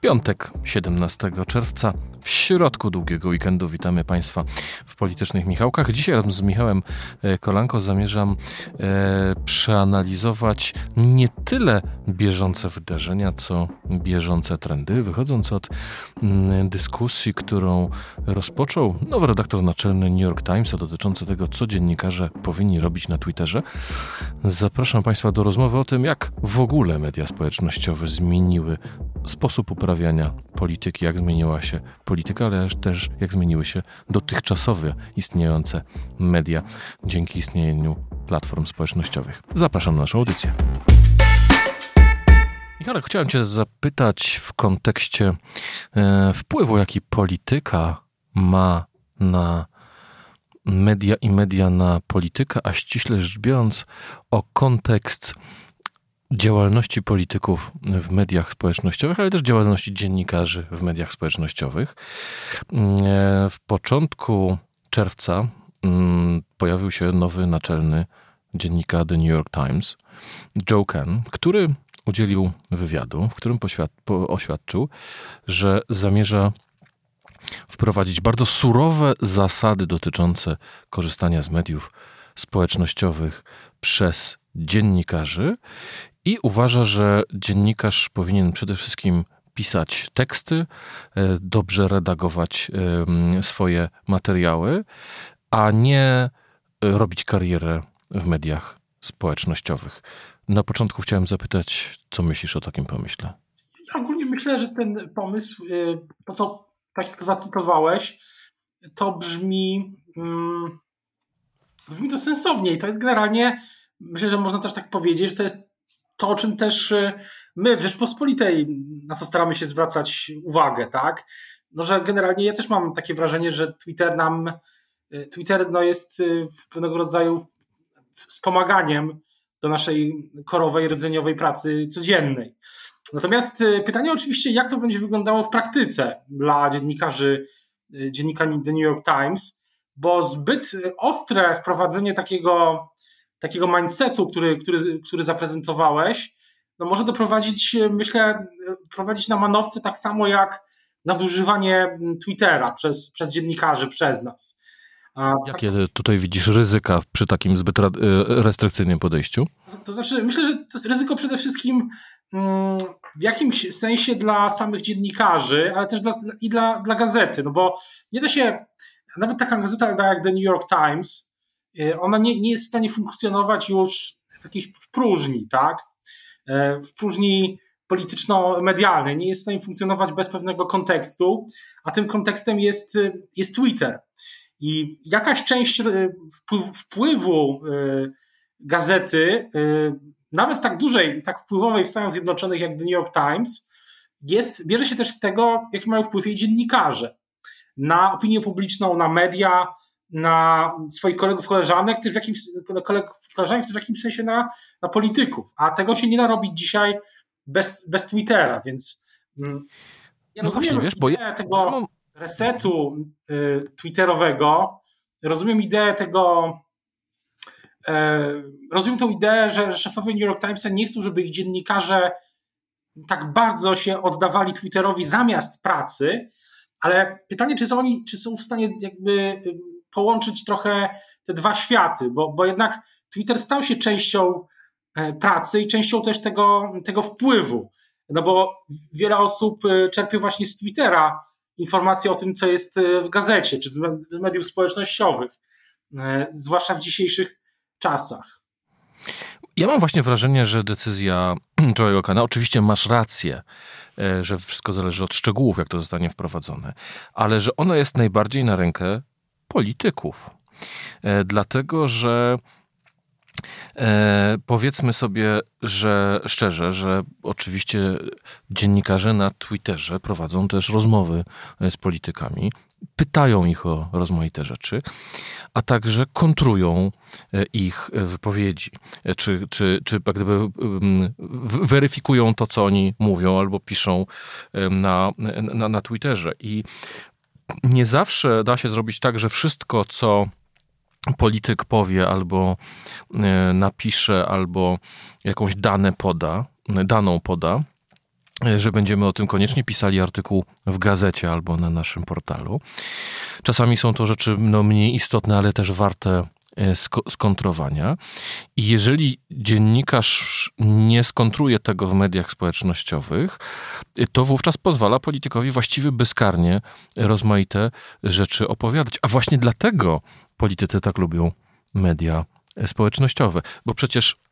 Piątek, 17 czerwca, w środku długiego weekendu. Witamy Państwa w Politycznych Michałkach. Dzisiaj razem z Michałem e, Kolanko zamierzam e, przeanalizować nie tyle bieżące wydarzenia, co bieżące trendy, wychodząc od mm, dyskusji, którą rozpoczął nowy redaktor naczelny New York Times dotyczący tego, co dziennikarze powinni robić na Twitterze. Zapraszam Państwa do rozmowy o tym, jak w ogóle media społecznościowe zmieniły sposób uprawiania polityki, jak zmieniła się polityka, ale też jak zmieniły się dotychczasowe istniejące media dzięki istnieniu platform społecznościowych. Zapraszam na naszą audycję. Michał, chciałem Cię zapytać w kontekście e, wpływu, jaki polityka ma na media i media na politykę, a ściśle rzecz biorąc o kontekst działalności polityków w mediach społecznościowych, ale też działalności dziennikarzy w mediach społecznościowych. W początku czerwca mm, pojawił się nowy naczelny dziennika The New York Times, Joe Ken, który udzielił wywiadu, w którym oświadczył, że zamierza wprowadzić bardzo surowe zasady dotyczące korzystania z mediów społecznościowych przez dziennikarzy i uważa, że dziennikarz powinien przede wszystkim pisać teksty, e, dobrze redagować swoje materiały, a nie robić karierę w mediach społecznościowych. Na początku chciałem zapytać, co myślisz o takim pomyśle? Ja ogólnie myślę, że ten pomysł, e, to co tak jak to zacytowałeś, to brzmi, mm, brzmi to sensownie i to jest generalnie, myślę, że można też tak powiedzieć, że to jest to, o czym też y, my w Rzeczpospolitej, na co staramy się zwracać uwagę, tak? No, że generalnie ja też mam takie wrażenie, że Twitter nam, y, Twitter no jest y, pewnego rodzaju wspomaganiem do naszej korowej, rdzeniowej pracy codziennej. Natomiast pytanie oczywiście, jak to będzie wyglądało w praktyce dla dziennikarzy, dziennika The New York Times, bo zbyt ostre wprowadzenie takiego takiego mindsetu, który, który, który zaprezentowałeś, no może doprowadzić, myślę, prowadzić na manowce tak samo jak nadużywanie Twittera przez, przez dziennikarzy, przez nas. A Jakie tak, tutaj widzisz ryzyka przy takim zbyt y, restrykcyjnym podejściu? To znaczy, myślę, że to jest ryzyko przede wszystkim mm, w jakimś sensie dla samych dziennikarzy, ale też dla, i dla, dla gazety, no bo nie da się, nawet taka gazeta jak The New York Times, E, ona nie, nie jest w stanie funkcjonować już w jakiejś w próżni, tak? E, w próżni polityczno-medialnej, nie jest w stanie funkcjonować bez pewnego kontekstu, a tym kontekstem jest, jest Twitter. I jakaś część e, wpływu gazety, nawet tak dużej, tak wpływowej w Stanach Zjednoczonych jak The New York Times, jest, bierze się też z tego, jaki mają wpływ jej dziennikarze na opinię publiczną, na media, na swoich kolegów, koleżanek, też w jakimś, kolegów, koleżanek, też w jakimś sensie na, na polityków. A tego się nie da robić dzisiaj bez, bez Twittera, więc mm, ja no rozumiem właśnie, wiesz, bo ja, tego resetu y, twitterowego, rozumiem ideę tego, y, rozumiem tą ideę, że, że szefowie New York Timesa nie chcą, żeby ich dziennikarze tak bardzo się oddawali Twitterowi zamiast pracy, ale pytanie, czy są oni, czy są w stanie jakby połączyć trochę te dwa światy, bo, bo jednak Twitter stał się częścią e, pracy i częścią też tego, tego wpływu. No bo wiele osób e, czerpie właśnie z Twittera informacje o tym, co jest e, w gazecie czy z mediów społecznościowych, zwłaszcza w dzisiejszych czasach. Ja mam właśnie wrażenie, że decyzja Joe'ego Kana, oczywiście masz rację, że wszystko zależy od szczegółów, jak to zostanie wprowadzone, ale że ono jest najbardziej na rękę polityków. E, dlatego, że E, powiedzmy sobie, że szczerze, że oczywiście dziennikarze na Twitterze prowadzą też rozmowy z politykami, pytają ich o rozmaite rzeczy, a także kontrują e, ich wypowiedzi, e, czy, czy, czy jak gdyby weryfikują to, co oni mówią albo piszą na, na, na Twitterze. I nie zawsze da się zrobić tak, że wszystko, co polityk powie albo e, napisze, albo jakąś dane poda, daną poda, e, że będziemy o tym koniecznie pisali artykuł w gazecie albo na naszym portalu. Czasami są to rzeczy no, mniej istotne, ale też warte skontrowania. I jeżeli dziennikarz nie skontruje tego w mediach społecznościowych, e, to wówczas pozwala politykowi właściwie bezkarnie rozmaite rzeczy opowiadać. A właśnie dlatego politycy tak lubią media społecznościowe, bo przecież e,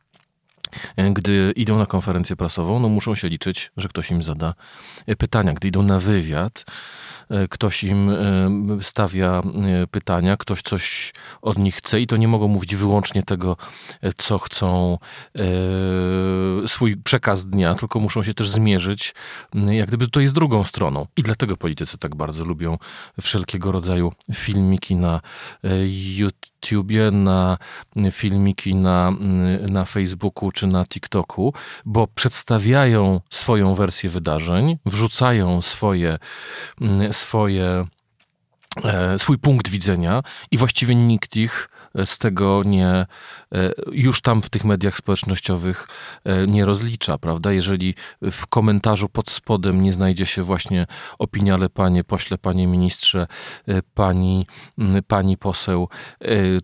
gdy idą na konferencję prasową, no muszą się liczyć, że ktoś im zada pytania. Gdy idą na wywiad, E, ktoś im e, stawia e, pytania, ktoś coś od nich chce i to nie mogą mówić wyłącznie tego, co chcą, swój przekaz dnia, tylko muszą się też zmierzyć, jak gdyby to jest drugą stroną. I dlatego politycy tak bardzo lubią wszelkiego rodzaju filmiki na YouTubie, na filmiki na, na Facebooku czy na TikToku, bo przedstawiają swoją wersję wydarzeń, wrzucają swoje, swoje, e, swój punkt widzenia i właściwie nikt ich z tego nie, e, już tam w tych mediach społecznościowych e, nie rozlicza, prawda? Jeżeli w komentarzu pod spodem nie znajdzie się właśnie opinia, ale panie pośle, panie ministrze, pani, pani poseł,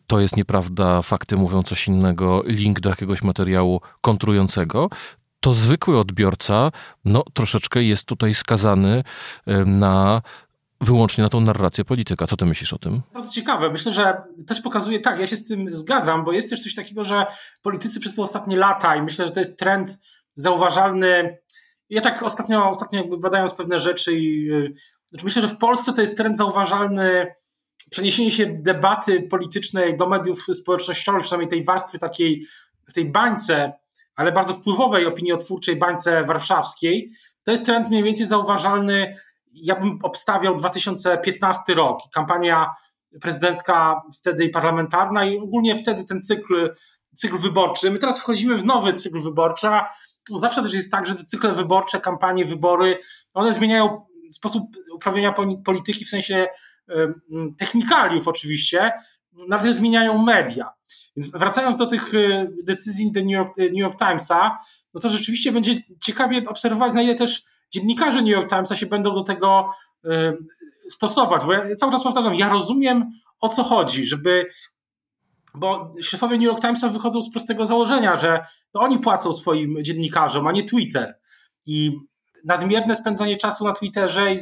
to jest nieprawda, fakty mówią coś innego, link do jakiegoś materiału kontrującego, to zwykły odbiorca no, troszeczkę jest tutaj skazany na wyłącznie na tą narrację polityka. Co ty myślisz o tym? Bardzo ciekawe. Myślę, że też pokazuje, tak, ja się z tym zgadzam, bo jest też coś takiego, że politycy przez te ostatnie lata i myślę, że to jest trend zauważalny. Ja tak ostatnio, ostatnio jakby badając pewne rzeczy i znaczy myślę, że w Polsce to jest trend zauważalny przeniesienie się debaty politycznej do mediów społecznościowych, przynajmniej tej warstwy takiej, w tej bańce, ale bardzo wpływowej opiniotwórczej bańce warszawskiej. To jest trend mniej więcej zauważalny ja bym obstawiał 2015 rok, kampania prezydencka wtedy i parlamentarna i ogólnie wtedy ten cykl, cykl wyborczy. My teraz wchodzimy w nowy cykl wyborczy, a zawsze też jest tak, że te cykle wyborcze, kampanie, wybory, one zmieniają sposób uprawiania polityki w sensie technikaliów oczywiście, ale też zmieniają media. Więc wracając do tych e, decyzji The New York, New York Timesa, no to rzeczywiście będzie ciekawie obserwować, na ile też dziennikarze New York Timesa się będą do tego y, stosować, bo ja cały czas powtarzam, ja rozumiem o co chodzi, żeby bo szefowie New York Timesa wychodzą z prostego założenia, że to oni płacą swoim dziennikarzom, a nie Twitter. I nadmierne spędzanie czasu na Twitterze i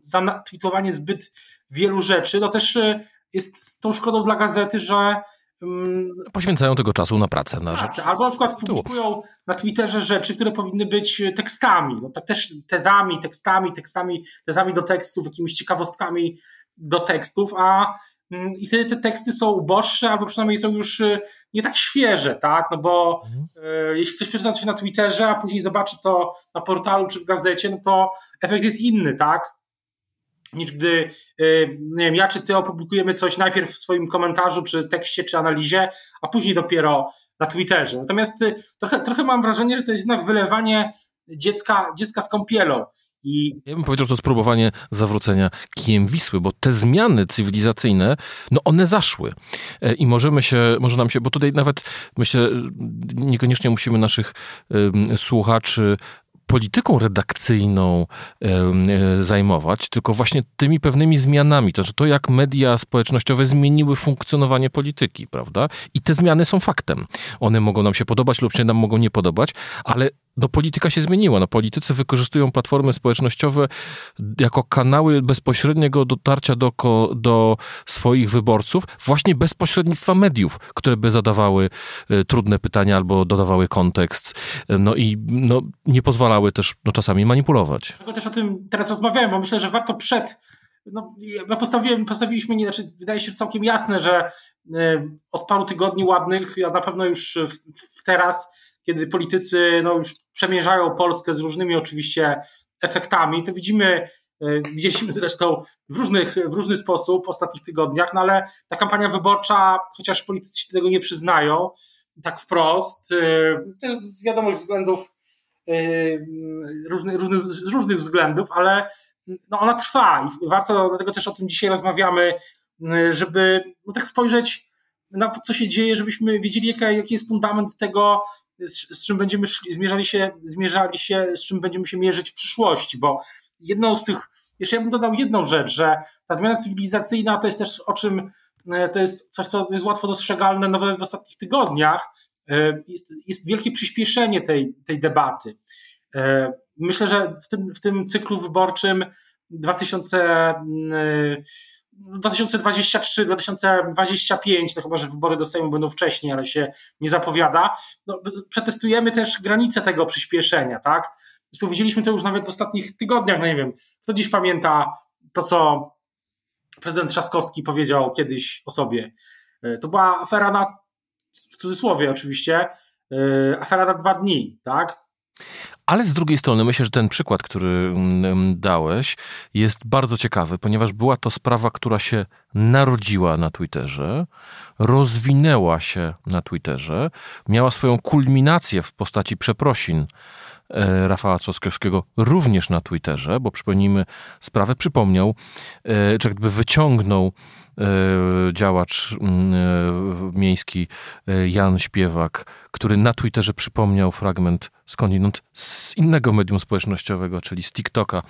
zatweetowanie zbyt wielu rzeczy, to też y, jest tą szkodą dla gazety, że Poświęcają tego czasu na pracę, na rzecz. Albo na przykład publikują na Twitterze rzeczy, które powinny być tekstami. No tak też tezami, tekstami, tekstami, tezami do tekstów, jakimiś ciekawostkami do tekstów, a mm, i wtedy te teksty są uboższe, albo przynajmniej są już y, nie tak świeże, tak? No bo mhm. y, jeśli ktoś przeczyta coś na Twitterze, a później zobaczy to na portalu czy w gazecie, no to efekt jest inny, tak? Niż gdy y, nie wiem, ja czy ty opublikujemy coś najpierw w swoim komentarzu, czy tekście, czy analizie, a później dopiero na Twitterze. Natomiast y, trochę, trochę mam wrażenie, że to jest jednak wylewanie dziecka, dziecka z kąpielą. I... Ja bym powiedział, że to spróbowanie zawrócenia kijem Wisły, bo te zmiany cywilizacyjne, no one zaszły. E, I możemy się, może nam się, bo tutaj nawet myślę, niekoniecznie musimy naszych słuchaczy polityką redakcyjną e, zajmować, tylko właśnie tymi pewnymi zmianami. To znaczy to, jak media społecznościowe zmieniły funkcjonowanie polityki, prawda? I te zmiany są faktem. One mogą nam się podobać lub się nam mogą nie podobać, ale no, polityka się zmieniła. No, politycy wykorzystują platformy społecznościowe jako kanały bezpośredniego dotarcia do, do swoich wyborców, właśnie bez pośrednictwa mediów, które by zadawały y, trudne pytania albo dodawały kontekst, no i no, nie pozwalały też no, czasami manipulować. Dlatego też o tym teraz rozmawiałem, bo myślę, że warto przed no, postawiliśmy, nie, znaczy, wydaje się całkiem jasne, że od paru tygodni ładnych, a na pewno już w, w teraz, kiedy politycy no, już przemierzają Polskę z różnymi oczywiście efektami, to widzimy Widzieliśmy zresztą w, różnych, w różny sposób w ostatnich tygodniach, no ale ta kampania wyborcza, chociaż politycy się tego nie przyznają, tak wprost, też z wiadomych względów różnych, różnych, z różnych względów, ale no ona trwa i warto, dlatego też o tym dzisiaj rozmawiamy, żeby no tak spojrzeć na to, co się dzieje, żebyśmy wiedzieli, jaki, jaki jest fundament tego, z, z czym będziemy szli, zmierzali się, zmierzali się, z czym będziemy się mierzyć w przyszłości, bo jedną z tych, jeszcze ja bym dodał jedną rzecz, że ta zmiana cywilizacyjna to jest też o czym, to jest coś, co jest łatwo dostrzegalne nawet w ostatnich tygodniach, jest, jest wielkie przyspieszenie tej, tej debaty. E, myślę, że w tym, w tym cyklu wyborczym 2000, 2023-2025, to chyba, że wybory do Sejmu będą wcześniej, ale się nie zapowiada, no, przetestujemy też granice tego przyspieszenia, tak? Zresztą widzieliśmy to już nawet w ostatnich tygodniach, no nie wiem, kto dziś pamięta to, co prezydent Trzaskowski powiedział kiedyś o sobie. E, to była afera na, w cudzysłowie oczywiście, e, afera na dwa dni, tak? Ale z drugiej strony myślę, że ten przykład, który mm, dałeś, jest bardzo ciekawy, ponieważ była to sprawa, która się narodziła na Twitterze, rozwinęła się na Twitterze, miała swoją kulminację w postaci przeprosin Rafała Trzaskowskiego również na Twitterze, bo przypomnijmy, sprawę przypomniał, e, czy jakby wyciągnął E, działacz mm, e, miejski e, Jan Śpiewak, który na Twitterze przypomniał fragment skądinąd z innego medium społecznościowego, czyli z TikToka,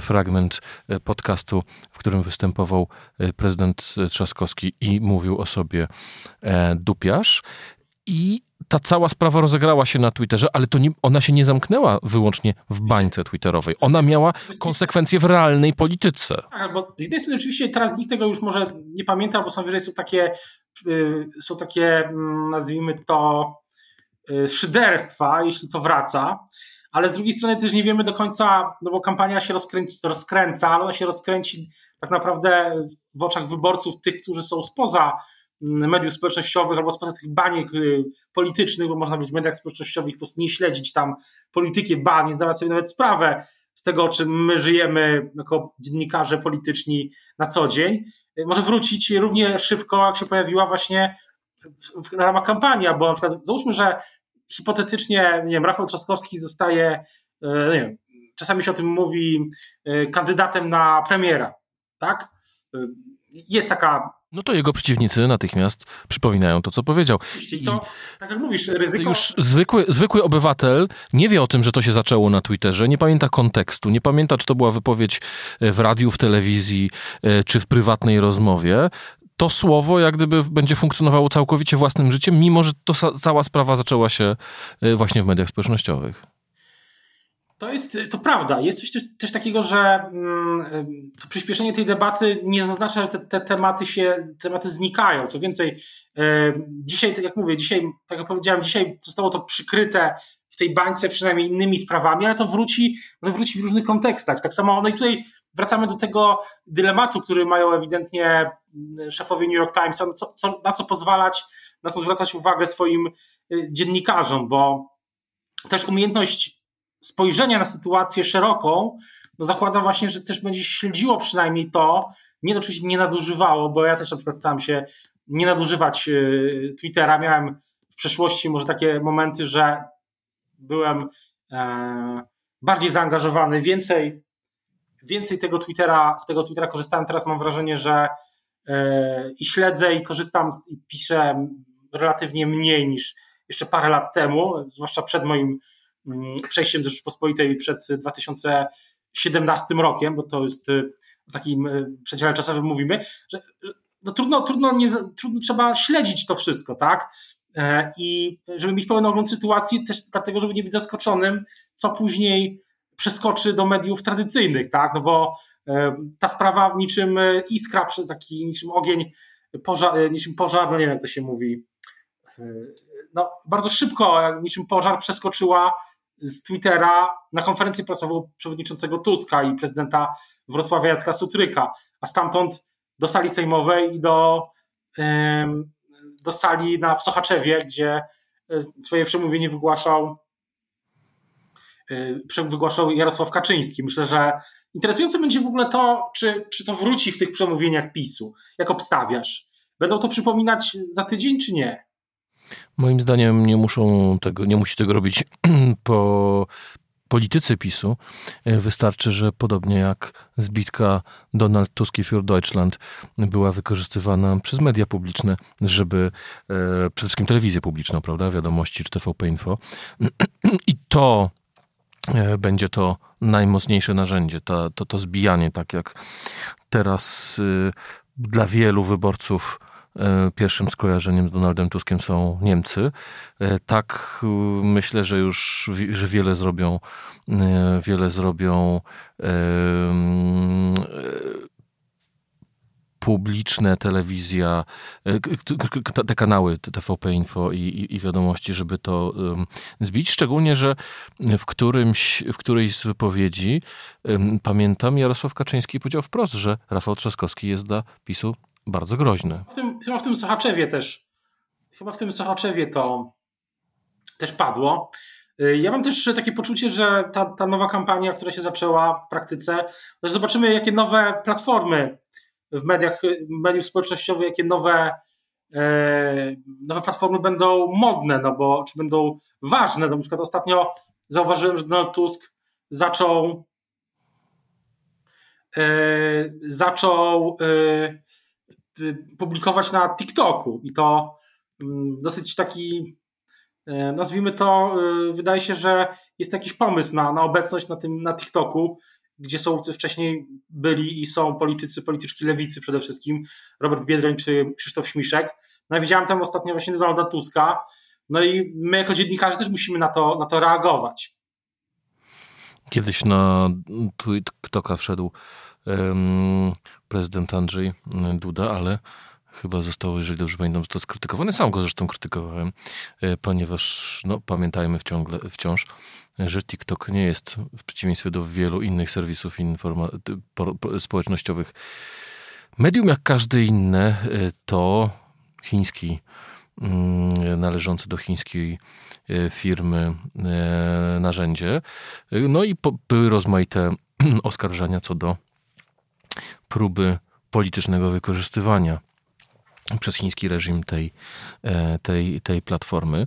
fragment podcastu, w którym występował prezydent Trzaskowski i mówił o sobie dupiarz. I ta cała sprawa rozegrała się na Twitterze, ale to nie, ona się nie zamknęła wyłącznie w bańce twitterowej. Ona miała konsekwencje w realnej polityce. Tak, bo z jednej strony oczywiście teraz nikt tego już może nie pamięta, bo są wyżej są takie, y, są takie mm, nazwijmy to y, szyderstwa, jeśli to wraca, ale z drugiej strony też nie wiemy do końca, no bo kampania się rozkręci, rozkręca, ale ona się rozkręci tak naprawdę w oczach wyborców tych, którzy są spoza mediów społecznościowych albo spoza tych baniek y, politycznych, bo można być w mediach społecznościowych, po prostu nie śledzić tam polityki bani, nie zdawać sobie nawet sprawę z tego, czym my żyjemy jako dziennikarze polityczni na co dzień, y, może wrócić równie szybko, jak się pojawiła właśnie w, w ramach kampanii, bo na przykład załóżmy, że hipotetycznie, nie wiem, Rafał Trzaskowski zostaje, y, nie wiem, czasami się o tym mówi, kandydatem na premiera, tak? Jest taka no to jego przeciwnicy natychmiast przypominają to, co powiedział. I to, tak jak mówisz, ryzyko... Już zwykły, zwykły obywatel nie wie o tym, że to się zaczęło na Twitterze, nie pamięta kontekstu, nie pamięta, czy to była wypowiedź e, w radiu, w telewizji, e, czy w prywatnej rozmowie. To słowo jak gdyby będzie funkcjonowało całkowicie własnym życiem, mimo że to cała sprawa zaczęła się e, właśnie w mediach społecznościowych. To jest, to prawda. Jest coś też, też takiego, że mm, to przyspieszenie tej debaty nie oznacza, że te, te, tematy się, tematy znikają. Co więcej, dzisiaj, tak jak mówię, dzisiaj, tak jak powiedziałem, dzisiaj zostało to przykryte w tej bańce przynajmniej innymi sprawami, ale to wróci, wróci w różnych kontekstach. Tak samo, no i tutaj wracamy do tego dylematu, który mają ewidentnie mm, szefowie New York Times, co, co, na co pozwalać, na co zwracać uwagę swoim e, dziennikarzom, bo też umiejętność spojrzenia na sytuację szeroką, no zakłada właśnie, że też będzie śledziło przynajmniej to, nie oczywiście nie nadużywało, bo ja też na przykład staram się nie nadużywać y, Twittera. Miałem w przeszłości może takie momenty, że byłem e, bardziej zaangażowany, więcej, więcej tego Twittera, z tego Twittera korzystałem. Teraz mam wrażenie, że e, i śledzę i korzystam i piszę relatywnie mniej niż jeszcze parę lat temu, zwłaszcza przed moim przejściem do Rzeczpospolitej przed 2017 rokiem, bo to jest y, o takim y, przedziale czasowym mówimy, że, że no trudno, trudno, nie, trudno trzeba śledzić to wszystko, tak? E, I żeby mieć pełen ogląd sytuacji, też dlatego, żeby nie być zaskoczonym, co później przeskoczy do mediów tradycyjnych, tak? No bo e, ta sprawa niczym iskra, taki niczym ogień, pożar, niczym pożar, no nie wiem jak to się mówi, e, no bardzo szybko, niczym pożar przeskoczyła z Twittera na konferencję prasową przewodniczącego Tuska i prezydenta Wrocławia Jacka Sutryka, a stamtąd do sali sejmowej i do do sali na, Sochaczewie, gdzie swoje przemówienie wygłaszał wygłaszał Jarosław Kaczyński. Myślę, że interesujące będzie w ogóle to, czy, czy to wróci w tych przemówieniach PiSu. Jak obstawiasz? Będą to przypominać za tydzień, czy nie? Moim zdaniem nie muszą tego, nie musi tego robić po politycy PiSu. Wystarczy, że podobnie jak zbitka Donald Tusk für Deutschland była wykorzystywana przez media publiczne, żeby e, przede wszystkim telewizję publiczną, prawda, wiadomości czy TVP Info. I to e, będzie to najmocniejsze narzędzie, to, to, to zbijanie, tak jak teraz y, dla wielu wyborców E, pierwszym skojarzeniem z Donaldem Tuskiem są Niemcy. E, tak e, myślę, że już że wiele zrobią, wiele zrobią publiczne telewizja, te kanały TVP Info i, i, i, wiadomości, żeby to zbić. Szczególnie, że w, którymś, w którejś z wypowiedzi pamiętam Jarosław Kaczyński powiedział wprost, że Rafał Trzaskowski jest dla PiSu bardzo groźne. W tym, chyba w tym Sochaczewie też, chyba w tym Sochaczewie to też padło. Y, ja mam też takie poczucie, że ta, ta nowa kampania, która się zaczęła w praktyce, zobaczymy, jakie nowe platformy w mediach, mediów społecznościowych, jakie nowe, e, nowe platformy będą modne, no bo czy będą ważne. No, na przykład ostatnio zauważyłem, że Donald Tusk zaczął e, zaczął e, Y, publikować na TikToku i to mm, dosyć taki, nazwijmy to, y, wydaje się, że jest jakiś pomysł na, na obecność na tym na TikToku, gdzie są wcześniej byli i są politycy, polityczki lewicy przede wszystkim, Robert Biedroń czy Krzysztof Śmiszek. No widziałem tam ostatnio właśnie Donalda Tuska, no i my jako dziennikarze też musimy na to, na to reagować. Kiedyś na TikToka wszedł prezydent Andrzej Duda, ale chyba zostało, jeżeli dobrze pamiętam, to skrytykowany. Sam go zresztą krytykowałem, e, ponieważ no, pamiętajmy wciągle, wciąż, że TikTok nie jest w przeciwieństwie do wielu innych serwisów społecznościowych medium jak każde inne, e, to chiński, mm, należący do chińskiej e, firmy narzędzie. No i były rozmaite oskarżenia co do próby politycznego wykorzystywania przez chiński reżim tej, e, tej, tej platformy.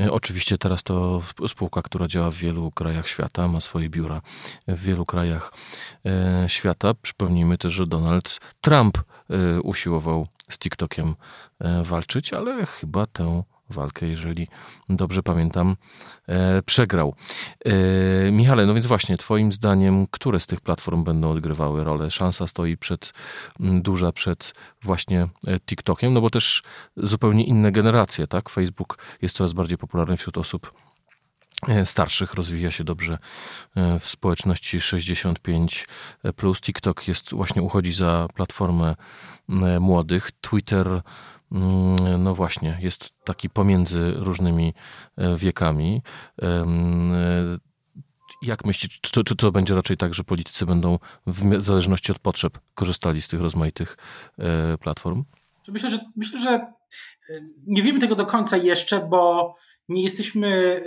E, oczywiście teraz to spółka, która działa w wielu krajach świata, ma swoje biura w wielu krajach e, świata. Przypomnijmy też, że Donald Trump usiłował z TikTokiem walczyć, ale chyba tę walkę, jeżeli dobrze pamiętam, e, przegrał. E, Michale, no więc właśnie, Twoim zdaniem, które z tych platform będą odgrywały rolę? Szansa stoi przed, duża przed właśnie e, TikTokiem, no bo też zupełnie inne generacje, tak? Facebook jest coraz bardziej popularny wśród osób starszych, rozwija się dobrze w społeczności 65. Plus TikTok jest właśnie uchodzi za platformę młodych. Twitter no właśnie, jest taki pomiędzy różnymi e, wiekami. E, jak myślisz, czy, czy to będzie raczej tak, że politycy będą w zależności od potrzeb korzystali z tych rozmaitych e, platform? Myślę, że myślę, że nie wiemy tego do końca jeszcze, bo nie jesteśmy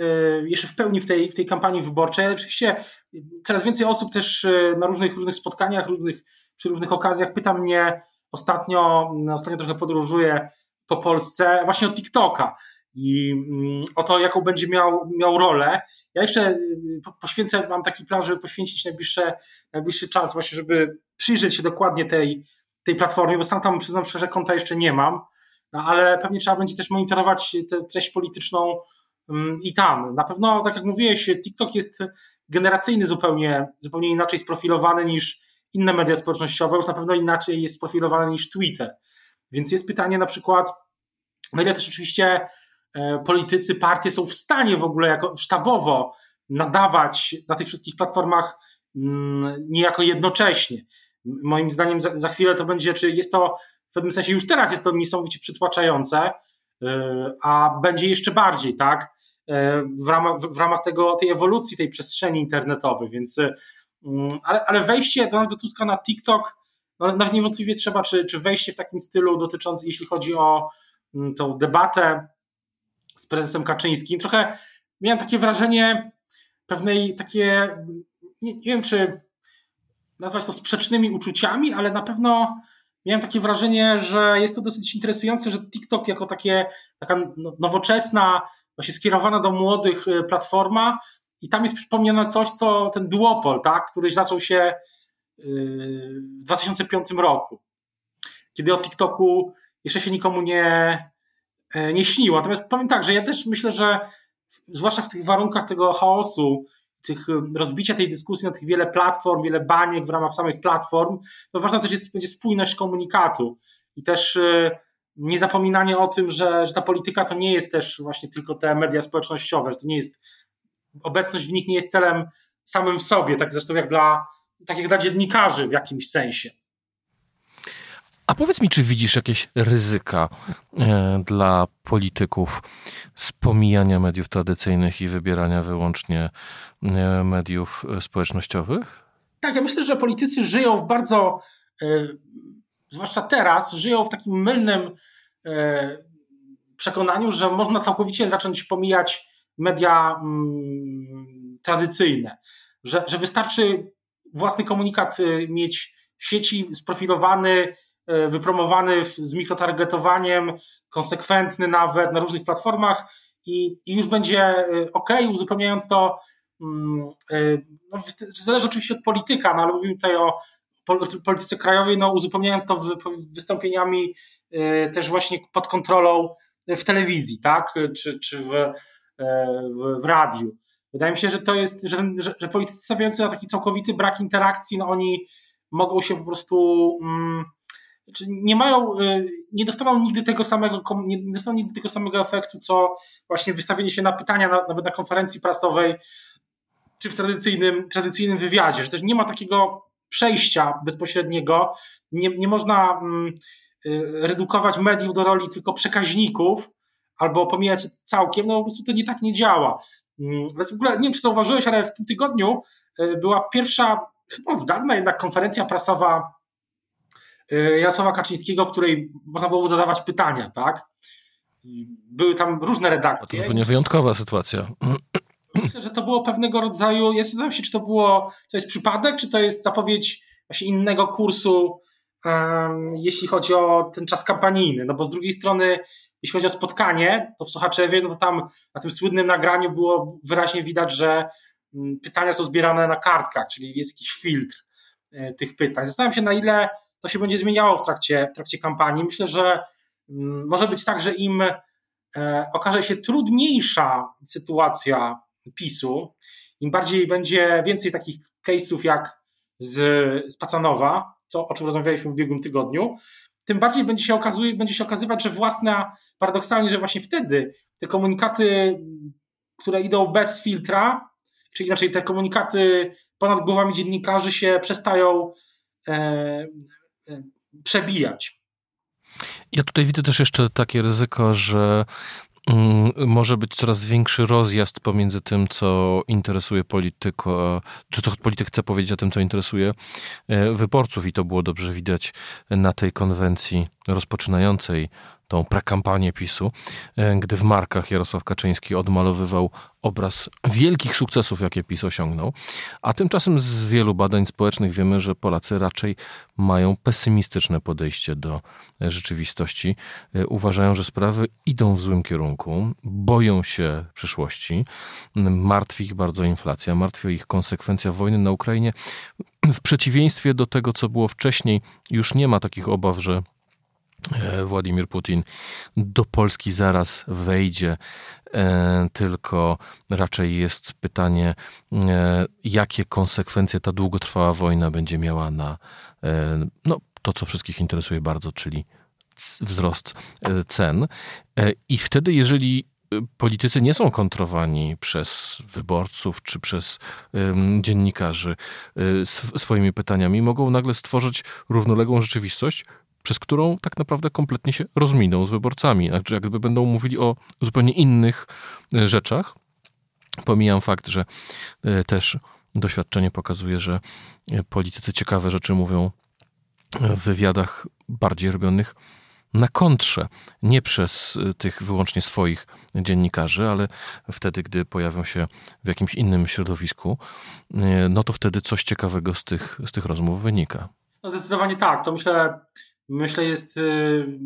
jeszcze w pełni w tej, w tej kampanii wyborczej. Oczywiście coraz więcej osób też na różnych, różnych spotkaniach, różnych, przy różnych okazjach pyta mnie, Ostatnio, ostatnio trochę podróżuję po Polsce właśnie o TikToka i mm, o to, jaką będzie miał, miał rolę. Ja jeszcze y, poświęcę, mam taki plan, żeby poświęcić najbliższe, najbliższy czas właśnie, żeby przyjrzeć się dokładnie tej, tej platformie, bo sam tam przyznam szczerze, konta jeszcze nie mam, no, ale pewnie trzeba będzie też monitorować tę treść polityczną mm, i tam. Na pewno, tak jak mówiłeś, TikTok jest generacyjny zupełnie, zupełnie inaczej sprofilowany niż inne media społecznościowe, już na pewno inaczej jest sprofilowane niż Twitter. Więc jest pytanie na przykład, na ile też oczywiście e, politycy, partie są w stanie w ogóle jako sztabowo nadawać na tych wszystkich platformach mm, niejako jednocześnie. Moim zdaniem za, za chwilę to będzie, czy jest to w pewnym sensie już teraz jest to niesamowicie przytłaczające, e, a będzie jeszcze bardziej, tak? E, w ramach, w ramach tego, tej ewolucji tej przestrzeni internetowej, więc ale, ale wejście Donalda Tuska na TikTok no, no niewątpliwie trzeba, czy, czy wejście w takim stylu dotyczącym, jeśli chodzi o mm, tą debatę z prezesem Kaczyńskim. Trochę miałem takie wrażenie pewnej takie, nie, nie wiem czy nazwać to sprzecznymi uczuciami, ale na pewno miałem takie wrażenie, że jest to dosyć interesujące, że TikTok jako takie, taka no, nowoczesna, właśnie skierowana do młodych y, platforma i tam jest przypomniane coś, co ten duopol, tak, który zaczął się y, w 2005 roku, kiedy o TikToku jeszcze się nikomu nie, e, nie śniło. Natomiast powiem tak, że ja też myślę, że zwłaszcza w tych warunkach tego chaosu, tych rozbicia tej dyskusji na tych wiele platform, wiele baniek w ramach samych platform, to ważna też jest, będzie spójność komunikatu i też y, niezapominanie o tym, że, że ta polityka to nie jest też właśnie tylko te media społecznościowe, że to nie jest, obecność w nich nie jest celem samym w sobie, tak zresztą jak dla, tak jak dla dziennikarzy w jakimś sensie. A powiedz mi, czy widzisz jakieś ryzyka e, dla polityków z pomijania mediów tradycyjnych i wybierania wyłącznie e, mediów e, społecznościowych? Tak, ja myślę, że politycy żyją w bardzo, zwłaszcza teraz, żyją w takim mylnym przekonaniu, że można całkowicie zacząć pomijać media mm, tradycyjne, że, że wystarczy własny komunikat mieć w sieci sprofilowany, E, wypromowany z mikrotargetowaniem, konsekwentny nawet na różnych platformach i, i już będzie e, ok, uzupełniając to, mm, no, zależy oczywiście od polityka, no, ale mówimy tutaj o polityce krajowej, no, uzupełniając to wystąpieniami też właśnie pod kontrolą w telewizji, tak, czy, czy w, w, w radiu. Wydaje mi się, że to jest, że, że, że politycy stawiający na taki całkowity brak interakcji, no oni mogą się po prostu mm, znaczy, nie mają, y, nie dostaną nigdy tego samego, nie dostaną nigdy tego samego efektu, co właśnie wystawienie się na pytania na, nawet na konferencji prasowej, czy w tradycyjnym, tradycyjnym wywiadzie, że też nie ma takiego przejścia bezpośredniego, nie, nie można mm, y, redukować mediów do roli tylko przekaźników, albo pomijać całkiem, no po prostu to nie tak nie działa. Mm, w ogóle nie wiem, czy zauważyłeś, ale w tym tygodniu y, była pierwsza, chyba od dawna jednak konferencja prasowa Y, Jarosława Kaczyńskiego, w której można było zadawać pytania, tak? Były tam różne redakcje. To zupełnie wyjątkowa sytuacja. Myślę, że to było pewnego rodzaju, ja zastanawiam się, czy to było, to jest przypadek, czy to jest zapowiedź właśnie innego kursu, um, jeśli chodzi o ten czas kampanijny, no bo z drugiej strony, jeśli chodzi o spotkanie, to w Sochaczewie, no to tam na tym słynnym nagraniu było wyraźnie widać, że um, pytania są zbierane na kartkach, czyli jest jakiś filtr y, tych pytań. Zastanawiam się, na ile to się będzie zmieniało w trakcie, w trakcie kampanii. Myślę, że mm, może być tak, że im e, okaże się trudniejsza sytuacja PiSu, im bardziej będzie więcej takich case'ów jak z, z Pacanowa, co, o czym rozmawialiśmy w ubiegłym tygodniu, tym bardziej będzie się, okazuje, będzie się okazywać, że własna, paradoksalnie, że właśnie wtedy te komunikaty, które idą bez filtra, czyli inaczej te komunikaty ponad głowami dziennikarzy się przestają e, przebijać. Ja tutaj widzę też jeszcze takie ryzyko, że może być coraz większy rozjazd pomiędzy tym, co interesuje polityko, czy co polityk chce powiedzieć o tym, co interesuje e, wyborców, i to było dobrze widać na tej konwencji rozpoczynającej tą prekampanię PiSu, e, gdy w markach Jarosław Kaczyński odmalowywał obraz wielkich sukcesów, jakie PiS osiągnął. A tymczasem z wielu badań społecznych wiemy, że Polacy raczej mają pesymistyczne podejście do e, rzeczywistości. E, uważają, że sprawy idą w złym kierunku, boją się przyszłości, martwi ich bardzo inflacja, martwi ich konsekwencja wojny na Ukrainie. W przeciwieństwie do tego, co było wcześniej, już nie ma takich obaw, że Władimir Putin do Polski zaraz wejdzie, e, tylko raczej jest pytanie, e, jakie konsekwencje ta długotrwała wojna będzie miała na no, to, co wszystkich interesuje bardzo, czyli wzrost cen. I wtedy, jeżeli politycy nie są kontrowani przez wyborców czy przez dziennikarzy swoimi pytaniami, mogą nagle stworzyć równoległą rzeczywistość, przez którą tak naprawdę kompletnie się rozminą z wyborcami. Znaczy, jakby będą mówili o zupełnie innych e, rzeczach. Pomijam fakt, że e, też doświadczenie pokazuje, że e, politycy ciekawe rzeczy mówią w wywiadach bardziej robionych na kontrze, nie przez tych wyłącznie swoich dziennikarzy, ale wtedy, gdy pojawią się w jakimś innym środowisku, no to wtedy coś ciekawego z tych, z tych rozmów wynika. No zdecydowanie tak. To myślę, myślę jest, yy,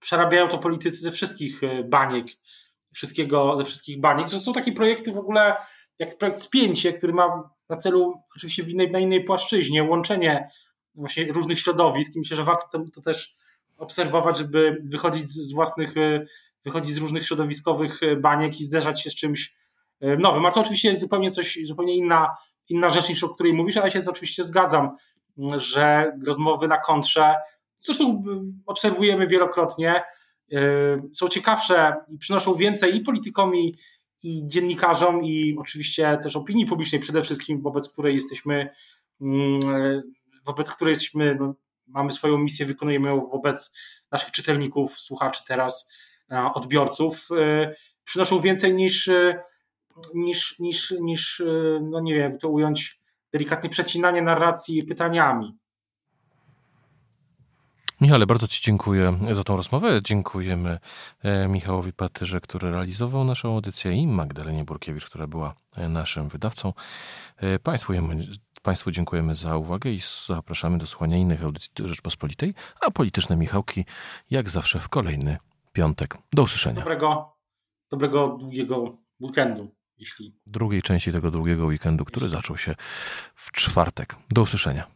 przerabiają to politycy ze wszystkich baniek, wszystkiego, ze wszystkich baniek. To są takie projekty w ogóle, jak projekt Spięcie, który ma na celu oczywiście w innej, na innej płaszczyźnie łączenie właśnie różnych środowisk. I myślę, że warto to, też obserwować, żeby wychodzić z własnych, e, wychodzić z różnych środowiskowych baniek i zderzać się z czymś nowym. A to oczywiście jest zupełnie coś, zupełnie inna, inna rzecz niż o której mówisz, ale ja się oczywiście zgadzam, że rozmowy na kontrze, zresztą obserwujemy wielokrotnie, są ciekawsze i przynoszą więcej i politykom, i, i dziennikarzom, i oczywiście też opinii publicznej przede wszystkim, wobec której jesteśmy mm, wobec której jesteśmy, no, mamy swoją misję, wykonujemy ją wobec naszych czytelników, słuchaczy teraz, e, odbiorców, e, przynoszą więcej niż, e, niż, niż, niż no nie wiem, to ująć delikatnie przecinanie narracji pytaniami. Michale, bardzo Ci dziękuję za tą rozmowę. Dziękujemy Michałowi Patyrze, który realizował naszą audycję i Magdalenie Burkiewicz, która była naszym wydawcą. Państwu Państwu dziękujemy za uwagę i zapraszamy do słuchania innych audycji Rzeczpospolitej, a polityczne Michałki jak zawsze w kolejny piątek. Do usłyszenia. Dobrego, dobrego długiego weekendu. Jeśli... Drugiej części tego długiego weekendu, który zaczął się w czwartek. Do usłyszenia.